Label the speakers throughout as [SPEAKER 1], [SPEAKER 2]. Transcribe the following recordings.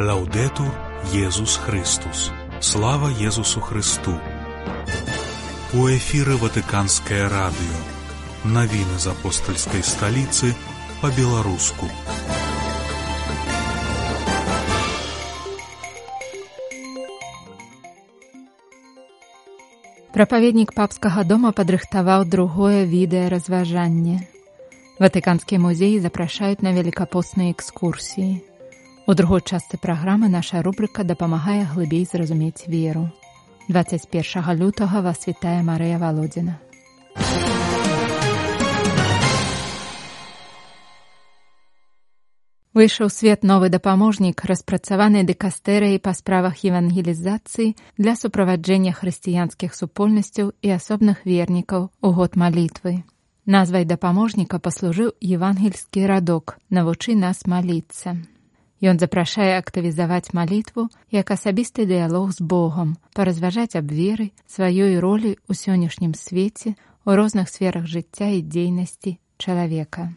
[SPEAKER 1] Лаўдетур Езус Христус. Слава Езусу Христу. У эфіры Ватыканскае радыё. Навіны з апостальскай сталіцы па-беларуску.
[SPEAKER 2] Прапаведнік папскага дома падрыхтаваў другое відэаразважанне. Ватыканскі музей запрашаюць на велікапосныя экскурсіі. У другой частцы праграмы наша рубрыка дапамагае глыбей зразумець веру. 21 лютага вас вітае Марыя Володзіна. Выйшаў свет новы дапаможнік, распрацаваны дэкастэрыяй па справах евангелізацыі для суправаджэння хрысціянскіх супольнасцяў і асобных вернікаў у год малітвы. Назвай дапаможніка паслужыў евангельскі радок, навучы нас маліцца. Ён запрашае актывізаваць малітву як асабісты дыялог з Богом, паразважаць аб веры, сваёй ролі ў сённяшнім свеце, у розных сферах жыцця і дзейнасці чалавека.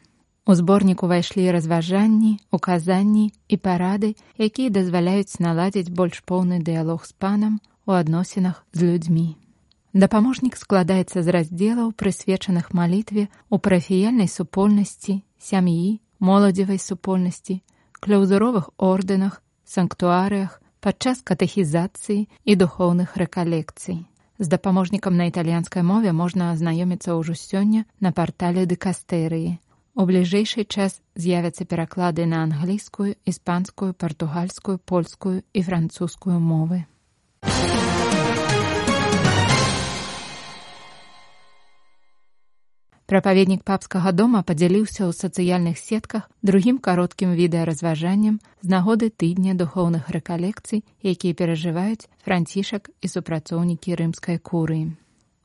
[SPEAKER 2] У зборнік увайшлі разважанні, указанні і парады, якія дазваляюць наладзіць больш поўны дыялог з панам у адносінах з людзьмі. Дапаможнік складаецца з раздзелаў, прысвечаных малітве ў парафіяльнай супольнасці, сям'і, моладзевай супольнасці, кляўзуровых ордэнах, санктуарыях, падчас катэхізацыі і духоўных рэкалекцый. З дапаможнікам на італьянскай мове можна азнаёміцца ўжо сёння на партале дэкастэрыі. У бліжэйшы час з'явяцца пераклады на англійскую, іспанскую, партугальскую, польскую і французскую мовы. Прапаведнік папскага дома падзяліўся ў сацыяльных сетках другім кароткім відэаразважаннем з нагоды тыдня духоўных рэкалекцый, якія перажываюць францішак і супрацоўнікі рымскай курыі.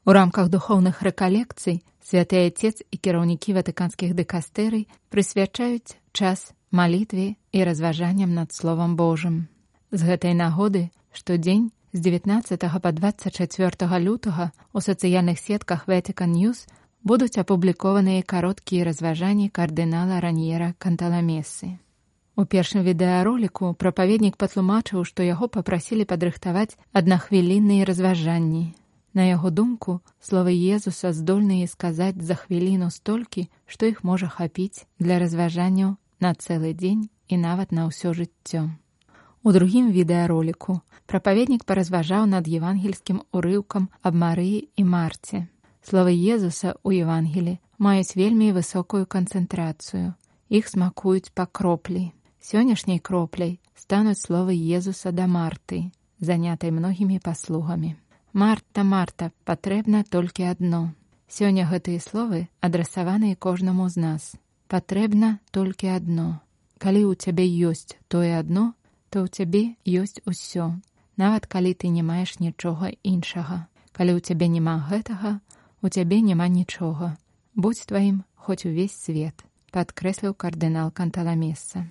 [SPEAKER 2] У рамках духоўных рэкалекцый святы отец і кіраўнікі ватыканскіх дэкастэрый прысвячаюць час малітве і разважанням над словам Божым. З гэтай нагоды штодзень з 19 па 24 лютага у сацыяльных сетках Вэтикан Ньюс будуць апублікованыя кароткія разважанні кардынала раньера канталамесы. У першым відэароліку прапаведнік патлумачыў, што яго папрасілі падрыхтаваць аднахвілінныя разважанні, На яго думку, словы Езуса здольныя сказаць за хвіліну столькі, што іх можа хапіць для разважанняў на цэлы дзень і нават на ўсё жыццё. У другім відэароліку прапаведнік паразважаў над евангельскім урыўкам аб Марыі і Марце. Словы Езуса ў Евангелі маюць вельмі высокую канцэнтрацыю. Іх смакуюць па кроплі. Сённяшняй кропляй стануць словы Езуса да Марты, занятай многімі паслугамі. Марта, Марта, патрэбна толькі адно. Сёння гэтыя словы адрасаваныя кожнаму з нас. Патрэбна толькі адно. Калі ў цябе ёсць тое адно, то ў цябе ёсць усё. Нават калі ты не маеш нічога іншага. Калі ў цябе няма гэтага, у цябе няма нічога. Будзь тваім хоць увесь свет, падкрэсліў кардынал канталамеса.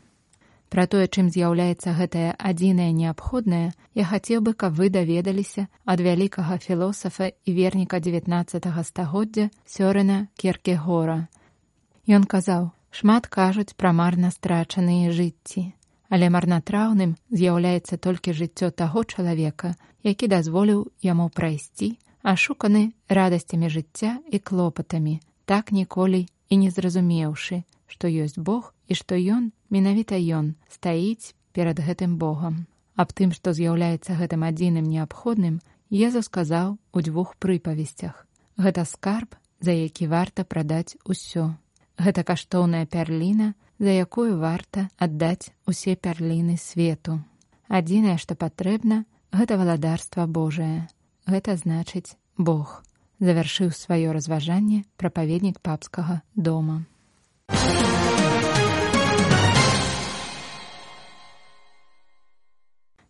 [SPEAKER 2] Пра тое, чым з'яўляецца гэтае адзінае неабходнае, я хацеў бы, каб вы даведаліся ад вялікага філосафа і верніка 19 стагоддзя сёрына Керкегора. Ён казаў: шмат кажуць пра марна страчаныя жыцці, але марнатраўным з'яўляецца толькі жыццё таго чалавека, які дазволіў яму прайсці, ашуканы радасцямі жыцця і клопатамі, так ніколі і не зразумеўшы, што ёсць Бог і што ён, менавіта ён стаіць перад гэтым Богом. Аб тым, што з'яўляецца гэтым адзіным неабходным, Езу сказаў у дзвюх прыпавесцях. Гэта скарб, за які варта прадаць усё. Гэта каштоўная пярліна, за якую варта аддаць усе пярліны свету. Адзінае, што патрэбна, гэта валадарства Божае. Гэта значыць Бог. Завяршыў сваё разважанне прапаведнік папскага дома.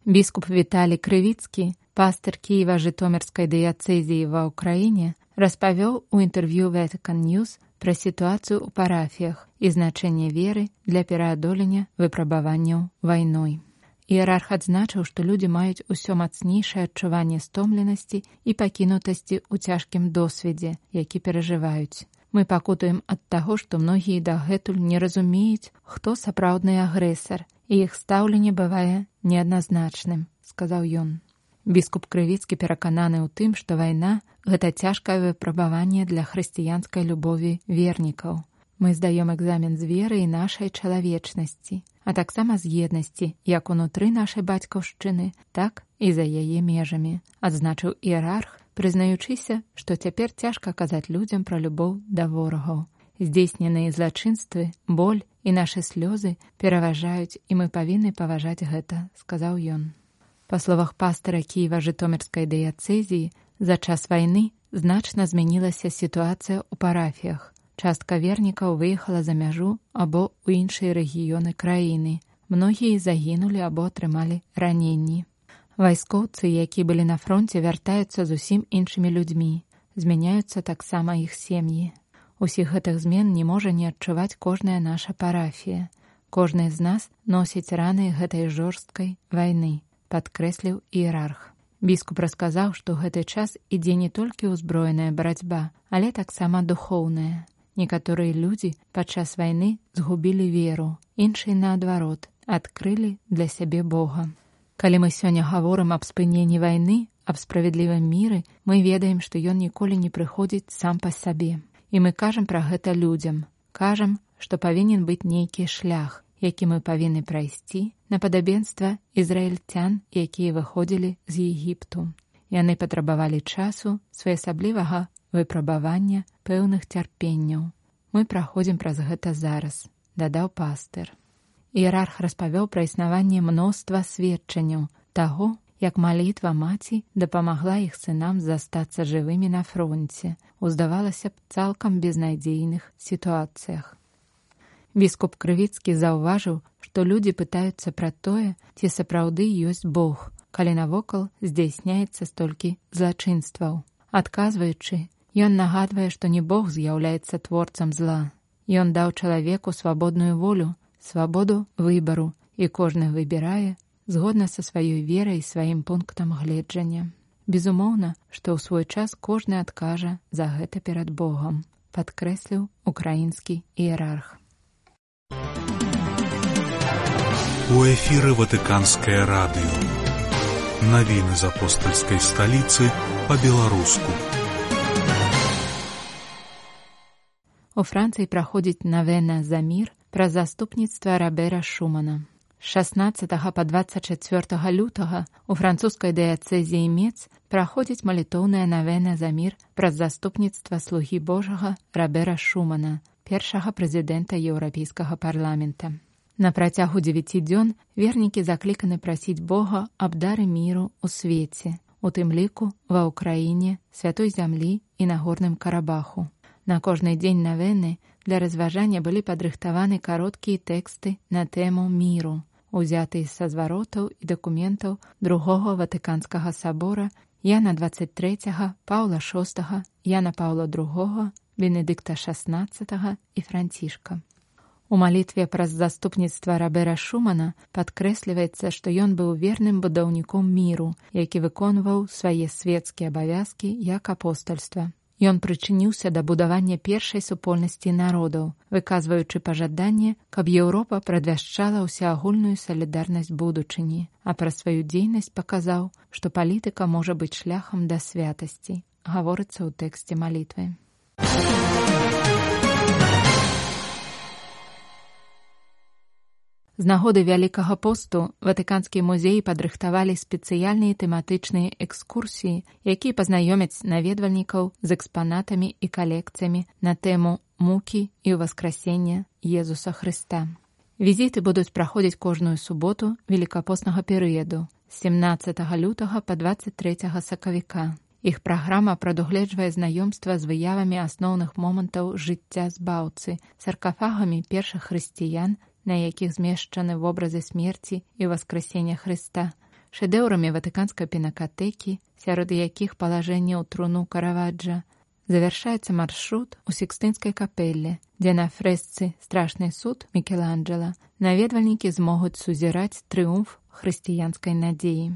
[SPEAKER 2] Біскуп Віталій Крывіцкі, пастыр Кіева жытомерскай дыяцэзіі ва ўкраіне, распавёў у інтэрв'ю Вэтыкан Ньюс пра сітуацыю ў парафіях і значэнне веры для пераадолення выпрабаванняў вайной. Іерарх адзначыў, што людзі маюць усё мацнейшае адчуванне стомленасці і пакінутасці ў цяжкім досведзе, які перажываюць. Мы пакутаем ад таго, што многія дагэтуль не разумеюць, хто сапраўдны агрэсар, і іх стаўленне бывае неадназначным, сказаў ён. Біскуп крывіцкі перакананы ў тым, што вайна гэта цяжкае выпрабаванне для хрысціянскай любові вернікаў. Мы здаём экзамен з веры і нашай чалавечнасці, а таксама з еднасці як унутры нашай бацькаўшчыны, так і за яе межамі, адзначыў іерарх, прызнаючыся, што цяпер цяжка казаць людзям пра любоў да ворагаў. Здзейсненыя злачынствы, боль і нашы слёзы пераважаюць і мы павінны паважаць гэта, сказаў ён. Па словах пастара Кіева жытомірскай дыяцэзіі, за час вайны значна змянілася сітуацыя ў парафіях. Частка вернікаў выехала за мяжу або ў іншыя рэгіёны краіны. Многія загінулі або атрымалі раненні. Вайскоўцы, які былі на фронте, вяртаюцца зусім іншымі людзьмі. Змяняюцца таксама іх сем'і. Усіх гэтых змен не можа не адчуваць кожная наша парафія. Кожны з нас носіць раны гэтай жорсткай вайны, падкрэсліў іерарх. Біскуп расказаў, што гэты час ідзе не толькі ўзброеная барацьба, але таксама духоўная. Некаторыя людзі падчас вайны згубілі веру, іншыя наадварот, адкрылі для сябе Бога. Калі мы сёння гаворым аб спыненні вайны, аб справядлівым міры, мы ведаем, што ён ніколі не прыходзіць сам па сабе. І мы кажам пра гэта людзям, кажам, што павінен быць нейкі шлях, які мы павінны прайсці на падабенства ізраільцян, якія выходзілі з Егіпту. Яны патрабавалі часу своеасаблівага выпрабавання пэўных цярпенняў. Мы праходзім праз гэта зараз, дадаў пастыр. Іерарх распавёў пра існаванне мноства сведчанняў таго, як малітва маці дапамагла іх сынам застацца жывымі на фронте, уздавалася б цалкам безнадзейных сітуацыях. Біскуп крывіцкі заўважыў, што людзі пытаюцца пра тое, ці сапраўды ёсць Бог, калі навокал здзяйсняецца столькі злачынстваў. Адказваючы, ён нагадвае, што не Бог з'яўляецца творцам зла. Ён даў чалавеку свабодную волю, свабоду выбару і кожны выбірае згодна са сваёй верай сваім пунктам гледжання. Безумоўна, што ў свой час кожны адкажа за гэта перад Богом, падкрэсліў украінскі іерарх.
[SPEAKER 1] У эфіры ватыканскае радыё. Навіны з апостальскай сталіцы па-беларуску.
[SPEAKER 2] У Францыі праходзіць навена за мір праз заступніцтва рабера шумана. 16 па 24 лютага у французскай дыяцэзіі мец праходзіць малітоўная навена за мір праз заступніцтва слугі божага рабера шумана першага прэзідэнта еўрапейскага парламента. На працягу дзевяці дзён вернікі закліканы прасіць бога аб дары міру ў свеце у тым ліку ва ўкраіне святой зямлі і на горным карабаху На кожны дзень навены для разважання былі падрыхтаваны кароткія тэксты на тэму міру, узятыя са зваротаў і дакументаў другога ватыканскага сабора Яна 23, Паўла VI, Яна Паўла II, Бенедыкта 16 і францішка. У малітве праз заступніцтва рабера Шумана падкрэсліваецца, што ён быў верным будаўніком міру, які выконваў свае свецкія абавязкі як апостальства. Ён прычыніўся да будавання першай супольнасці народаў, выказваючы пажаданне, каб Еўропа прадвяшчала ўсеагульную салідарнасць будучыні, а пра сваю дзейнасць паказаў, што палітыка можа быць шляхам да святасці, гаворыцца ў тэксце малітвы. З нагоды вялікага посту ватыканскі музей падрыхтавалі спецыяльныя тэматычныя экскурсіі, якія пазнаёмяць наведвальнікаў з экспанатамі і калекцыямі на тэму мукі і ўваскрасення Езуса Хрыста. Візіты будуць праходзіць кожную суботу велікапоснага перыяду з 17 лютага па 23 сакавіка. Іх праграма прадугледжвае знаёмства з выявамі асноўных момантаў жыцця збаўцы, саркафагамі першых хрысціян на якіх змешчаны вобразы смерці і васкрасення Хрыста, шэдэўрамі ватыканскай пінакатэкі, сярод якіх палажэнне ў труну караваджа, завяршаецца маршрут у секстынскай капелле, дзе на фрэсцы страшны суд Мікеланджела наведвальнікі змогуць сузіраць трыумф хрысціянскай надзеі.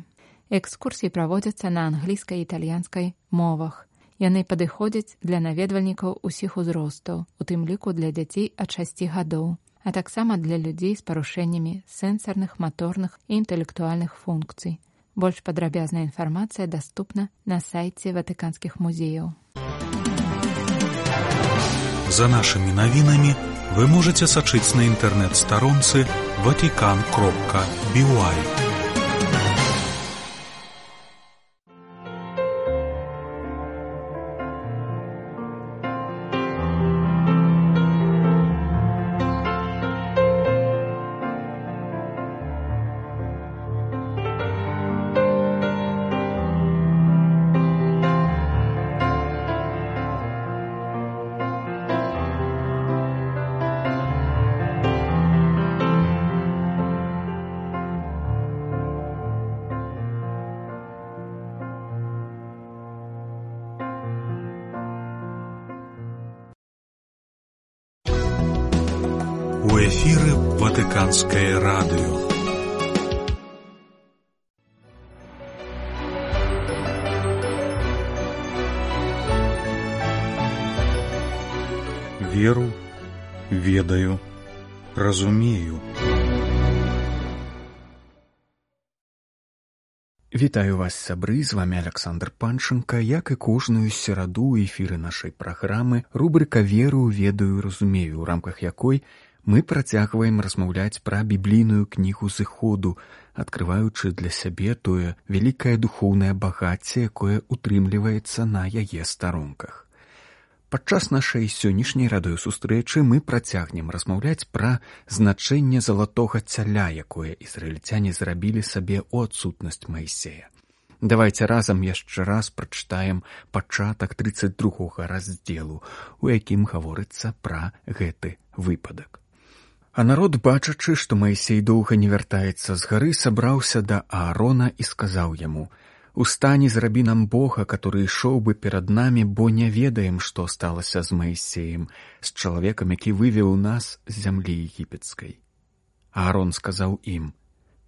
[SPEAKER 2] Экскурсіі праводзяцца на англійскай і італьянскай мовах. Яны падыходзяць для наведвальнікаў усіх узростаў, у тым ліку для дзяцей ад 6 гадоў, а таксама для людзей з парушэннямі сэнсарных, маторных і інтэлектуальных функцый. Больш падрабязная інфармацыя даступна на сайце ватыканскіх музеяў.
[SPEAKER 1] За нашымі навінамі вы можаце сачыць на інтэрнэт-старонцы ватикан кропка бівай. Ватыканскае радыё. Веру, ведаю, разумею.
[SPEAKER 3] Вітаю вас сябры з вами Александр Панчынка, як і кожную сераду эфіры нашай праграмы рубрыка веру ведаю разумею, у рамках якой мы працягваем размаўляць пра біблійную кнігу зыходу, адкрываючы для сябе тое вялікае духоўнае багацце, якое утрымліваецца на яе старонках. Падчас нашай сённяшняй радыё сустрэчы мы працягнем размаўляць пра значэнне залатога цяля, якое ізраільцяне зрабілі сабе ў адсутнасць Маісея. Давайте разам яшчэ раз прачытаем пачатак 32 раздзелу, у якім гаворыцца пра гэты выпадак. А народ, бачачы, што Маісей доўга не вяртаецца з гары, сабраўся да Аарона і сказаў яму: Устань зрабі нам Бога, который ішоў бы перад намі, бо не ведаем, што сталася з Маісеем, з чалавекам, які вывеў нас з зямлі егіпецкай. Аарон сказаў ім: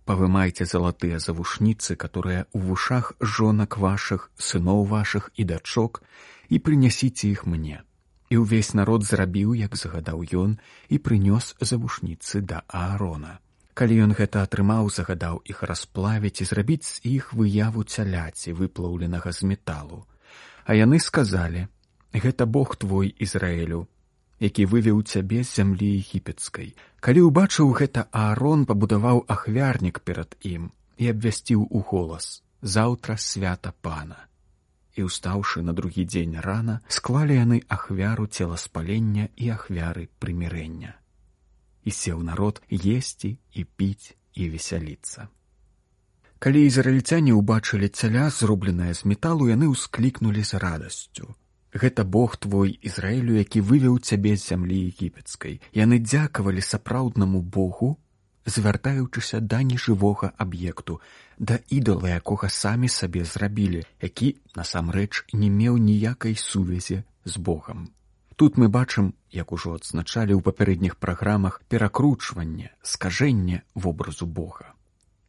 [SPEAKER 3] Павымайце залатыя завушніцы, которые ў вушах жонак вашых, сыноў вашых і дачок, і прынясіце іх мне. І ўвесь народ зрабіў, як загадаў ён і прынёс завушніцы да Аарона. Калі ён гэта атрымаў, загадаў іх расплавіць і зрабіць з іх выяву цяляці выплаўленага з металу. А яны сказалі: « Гэта Бог твой Ізраэлю, які вывеў цябе з зямлі егіпецкай. Калі ўбачыў гэта Аарон пабудаваў ахвярнік перад ім і абвясціў у голас: заўтра свята пана. І ўстаўшы на другі дзень рана, склалі яны ахвяру целаспалення і ахвяры прымірэння і сеў народ есці і піць і весяліцца. Калі ізраільцяне ўбачылі цяля, зробленае з металу, яны ўсклікнулі з радасцю. Гэта Бог твой Ізраілю, які вывеў цябе з зямлі егіпецкай. Яны дзякавалі сапраўднаму Богу, звяртаючыся да нежывога аб'екту, да ідала, якога самі сабе зрабілі, які насамрэч не меў ніякай сувязі з Богам. Тут мы бачым, як ужо адзначалі ў папярэдніх праграмах перакручванне, скажэнне вобразу Бога.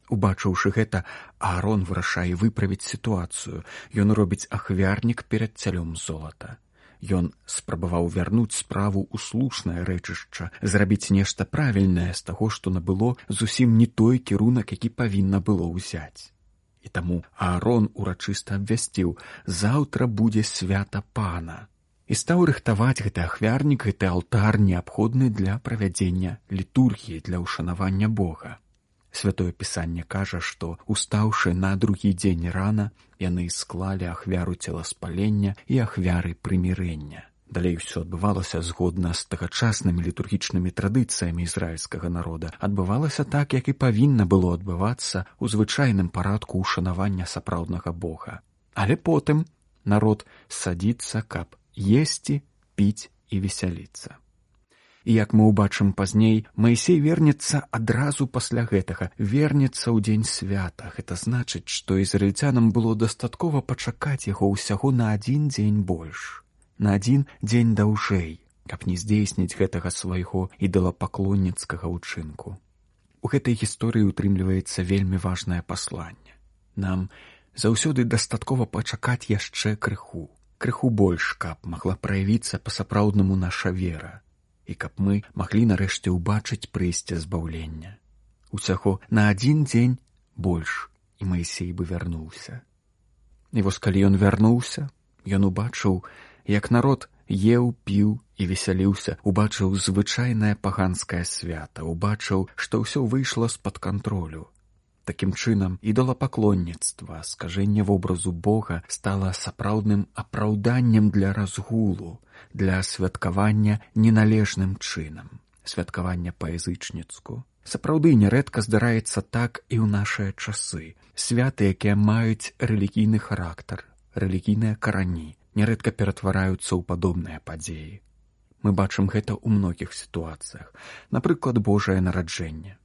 [SPEAKER 3] Убачыўшы гэта, Аарон вырашае выправіць сітуацыю. Ён робіць ахвярнік перад цялём золата. Ён спрабаваў вярнуць справу ў слушнае рэчышча, зрабіць нешта правільнае з таго, што набыло зусім не той кірунак, які павінна было ўзяць. І таму Аарон урачыста абвясціў: заўтра будзе свята пана і стаў рыхтаваць гэты ахвярнік гэты алтар неабходны для правядзення літургіі для ўшанавання Бога. Святое пісанне кажа, што устаўшы на другі дзень рана яны склалі ахвяру целаспалення і ахвяры прымірэння. Далей усё адбывалася згодна з тагачаснымі літургічнымі традыцыямі ізраільскага народа, адбывалася так, як і павінна было адбывацца ў звычайным парадку ўшанавання сапраўднага Бога. Але потым народ садіцца, каб есці, піць і весяліцца. І як мы ўбачым пазней, Маісей вернецца адразу пасля гэтага, вернецца ў дзень свята. Гэта значыць, што ізраільцянам было дастаткова пачакаць яго ўсяго на адзін дзень больш, на адзін дзень даўжэй, каб не здзейсніць гэтага свайго ідалапаклонніцкага ўчынку. У гэтай гісторыі ўтрымліваецца вельмі важнае пасланне. Нам заўсёды дастаткова пачакаць яшчэ крыху крыху больш, каб магла праявіцца па-сапраўднаму наша вера і каб мы маглі нарэшце ўбачыць прыйсце збаўлення. Усяго на адзін дзень больш і Маісей бы вярнуўся. І вось калі ён вярнуўся, ён убачыў, як народ еў, піў і весяліўся, убачыў звычайнае паганскае свята, убачыў, што ўсё выйшла з-пад кантролю. Такім чынам, ідалапаклонніцтва, скажэнне вобразу Бога стала сапраўдным апраўданнем для разгулу, для святкавання неналежным чынам, святкавання па-язычніцку. Сапраўды нярэдка здараецца так і ў нашыя часы. Святы, якія маюць рэлігійны характар, рэлігійныя карані, нярэдка ператвараюцца ў падобныя падзеі. Мы бачым гэта ў многіх сітуацыях, напрыклад, Божае нараджэнне.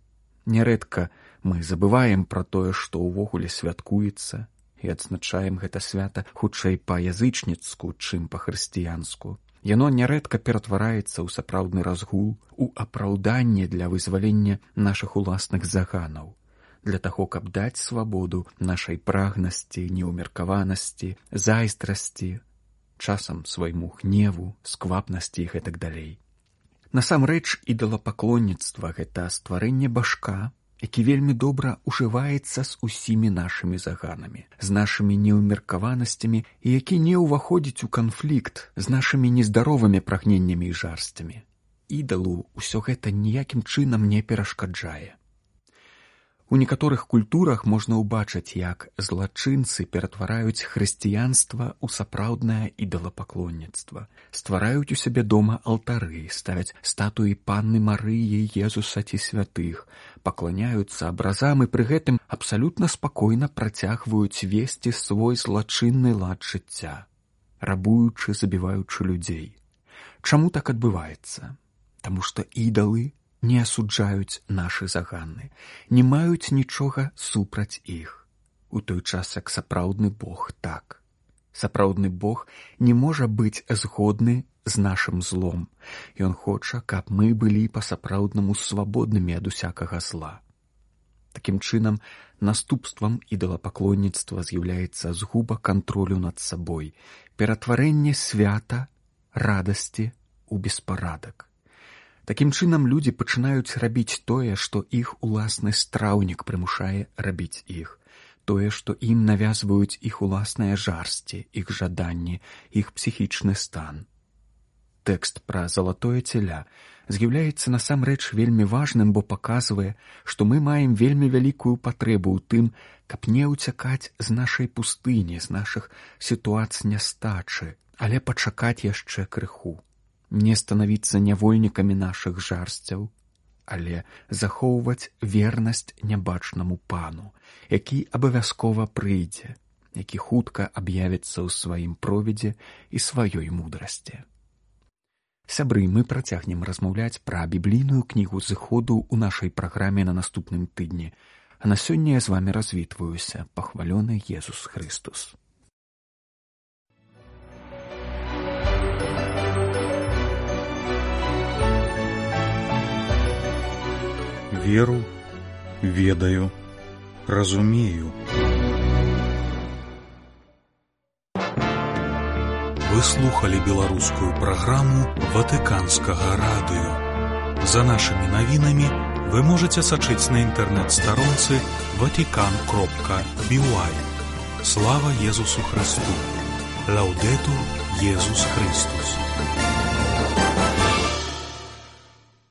[SPEAKER 3] Нярэдка мы забываем пра тое, што ўвогуле святкуецца і адзначаем гэта свята хутчэй па-язычніцку, чым па-хрысціянску. Яно нярэдка ператвараецца ў сапраўдны разгул у апраўданне для вызвалення нашых уласных заганаў для таго, каб даць свабоду нашай прагнасці, неўмеркаванасці, зайздрасці, часам свайму гневу, сквапнасці і гэтак далей. Насамрэч ідалапаклонніцтва гэта стварэнне башка, які вельмі добра ўжываецца з усімі нашымі заганамі, з нашымі неўмеркаванасцямі і які не ўваходзіць у канфлікт з нашымі нездаровымі прагненнямі і жарсцямі. Ідалу ўсё гэта ніякім чынам не перашкаджае. У некаторых культурах можна ўбачыць, як злачынцы ператвараюць хрысціянства ў сапраўднае ідалапаклонніцтва, ствараюць у сябе дома алтары, ставяць статуі панны Марыі Езуса ці святых, пакланяюцца абразам і пры гэтым абсалютна спакойна працягваюць весці свой злачынны лад жыцця, рабуючы, забіваючы людзей. Чаму так адбываецца? Таму што ідалы не асуджаюць нашы заганы, не маюць нічога супраць іх. У той час як сапраўдны Бог так. Сапраўдны Бог не можа быць згодны з нашым злом. Ён хоча, каб мы былі па-сапраўднаму свабоднымі ад усякага зла. Такім чынам, наступствам ідалапаклонніцтва з'яўляецца згуба кантролю над сабой, ператварэнне свята, радасці у беспарадак. Такім чынам людзі пачынаюць рабіць тое, што іх уласны страўнік прымушае рабіць іх, тое, што ім навязваюць іх уласныя жарсці, іх жаданні, іх псіхічны стан. Тэкст пра залатое целя з'яўляецца насамрэч вельмі важным, бо паказвае, што мы маем вельмі вялікую патрэбу ў тым, каб не ўцякаць з нашай пустыні, з нашых сітуацый нястачы, але пачакаць яшчэ крыху не станавіцца нявольнікамі нашых жарсцяў, але захоўваць вернасць нябачнаму пану, які абавязкова прыйдзе, які хутка аб'явіцца ў сваім провідзе і сваёй мудрасці. Сябры мы працягнем размаўляць пра біблійную кнігу зыходу ў нашай праграме на наступным тыдні, а на сёння я з вами развітваюся пахвалёны Езус Христус.
[SPEAKER 1] Веру, ведаю, разумею. Вы слухали беларускую праграму ватыканскага радыё. За нашымі навінамі вы можете сачыць на інтэрнэт-старонцы ватикан кропка бівай. Слава Езусу Христу! Лаўдету Езус Христус!